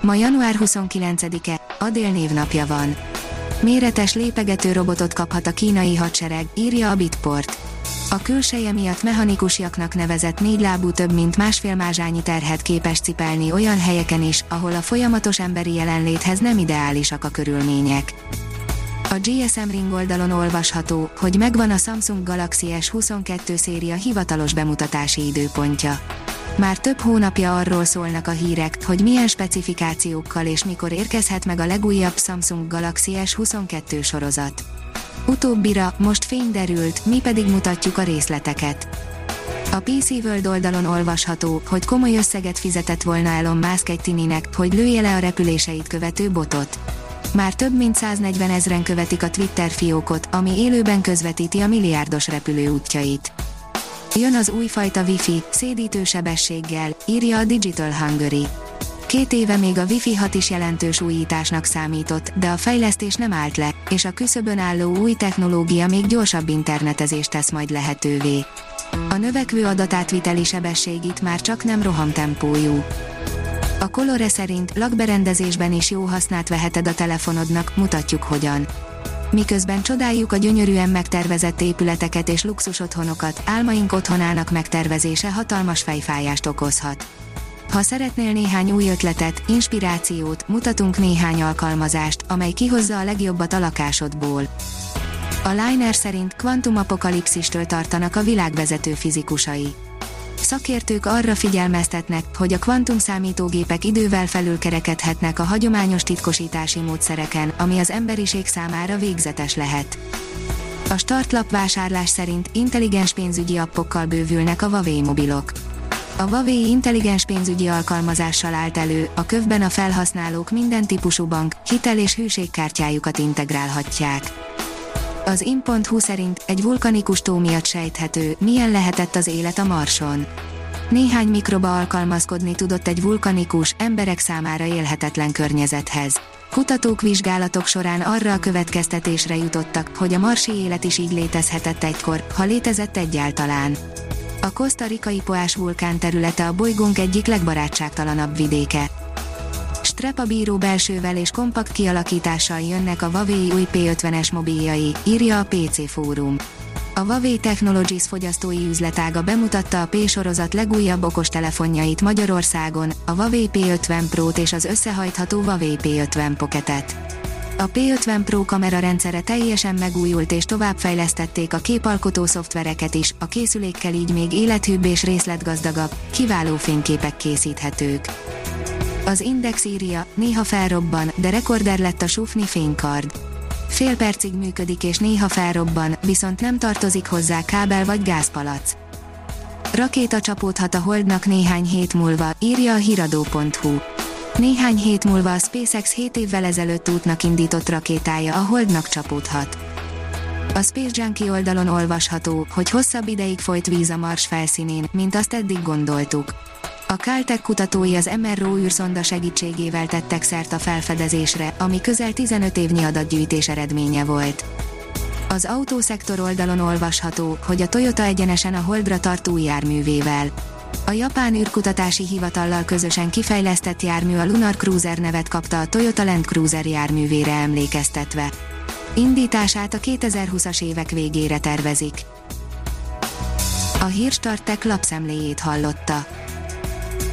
Ma január 29-e, Adél névnapja van. Méretes lépegető robotot kaphat a kínai hadsereg, írja a Bitport. A külseje miatt mechanikusjaknak nevezett négy lábú több mint másfél mázsányi terhet képes cipelni olyan helyeken is, ahol a folyamatos emberi jelenléthez nem ideálisak a körülmények. A GSM Ring oldalon olvasható, hogy megvan a Samsung Galaxy S22 széria hivatalos bemutatási időpontja. Már több hónapja arról szólnak a hírek, hogy milyen specifikációkkal és mikor érkezhet meg a legújabb Samsung Galaxy S22 sorozat. Utóbbira most fény derült, mi pedig mutatjuk a részleteket. A PC World oldalon olvasható, hogy komoly összeget fizetett volna Elon Musk egy tininek, hogy lője le a repüléseit követő botot. Már több mint 140 ezren követik a Twitter fiókot, ami élőben közvetíti a milliárdos repülő útjait. Jön az újfajta Wi-Fi, szédítő sebességgel, írja a Digital Hungary. Két éve még a Wi-Fi 6 is jelentős újításnak számított, de a fejlesztés nem állt le, és a küszöbön álló új technológia még gyorsabb internetezést tesz majd lehetővé. A növekvő adatátviteli sebesség itt már csak nem rohamtempójú. A Colore szerint lakberendezésben is jó hasznát veheted a telefonodnak, mutatjuk hogyan. Miközben csodáljuk a gyönyörűen megtervezett épületeket és luxus otthonokat, álmaink otthonának megtervezése hatalmas fejfájást okozhat. Ha szeretnél néhány új ötletet, inspirációt, mutatunk néhány alkalmazást, amely kihozza a legjobbat a lakásodból. A Liner szerint kvantumapokalipszistől tartanak a világvezető fizikusai Szakértők arra figyelmeztetnek, hogy a kvantumszámítógépek idővel felülkerekedhetnek a hagyományos titkosítási módszereken, ami az emberiség számára végzetes lehet. A startlap vásárlás szerint intelligens pénzügyi appokkal bővülnek a Huawei mobilok. A Huawei intelligens pénzügyi alkalmazással állt elő, a kövben a felhasználók minden típusú bank, hitel és hűségkártyájukat integrálhatják. Az in.hu szerint egy vulkanikus tó miatt sejthető, milyen lehetett az élet a Marson. Néhány mikroba alkalmazkodni tudott egy vulkanikus, emberek számára élhetetlen környezethez. Kutatók vizsgálatok során arra a következtetésre jutottak, hogy a marsi élet is így létezhetett egykor, ha létezett egyáltalán. A kosztarikai Poás vulkán területe a bolygónk egyik legbarátságtalanabb vidéke. Strepa bíró belsővel és kompakt kialakítással jönnek a Huawei új P50-es mobiljai, írja a PC Fórum. A Huawei Technologies fogyasztói üzletága bemutatta a P-sorozat legújabb okostelefonjait Magyarországon, a Huawei P50 Pro-t és az összehajtható Huawei P50 Pocket-et. A P50 Pro kamera rendszere teljesen megújult és továbbfejlesztették a képalkotó szoftvereket is, a készülékkel így még élethűbb és részletgazdagabb, kiváló fényképek készíthetők. Az Index írja, néha felrobban, de rekorder lett a sufni fénykard. Fél percig működik és néha felrobban, viszont nem tartozik hozzá kábel vagy gázpalac. Rakéta csapódhat a Holdnak néhány hét múlva, írja a hiradó.hu. Néhány hét múlva a SpaceX 7 évvel ezelőtt útnak indított rakétája a Holdnak csapódhat. A Space Junkie oldalon olvasható, hogy hosszabb ideig folyt víz a Mars felszínén, mint azt eddig gondoltuk. A Caltech kutatói az MRO űrszonda segítségével tettek szert a felfedezésre, ami közel 15 évnyi adatgyűjtés eredménye volt. Az autószektor oldalon olvasható, hogy a Toyota egyenesen a Holdra tart új járművével. A japán űrkutatási hivatallal közösen kifejlesztett jármű a Lunar Cruiser nevet kapta a Toyota Land Cruiser járművére emlékeztetve. Indítását a 2020-as évek végére tervezik. A Hírstartek lapszemléjét hallotta.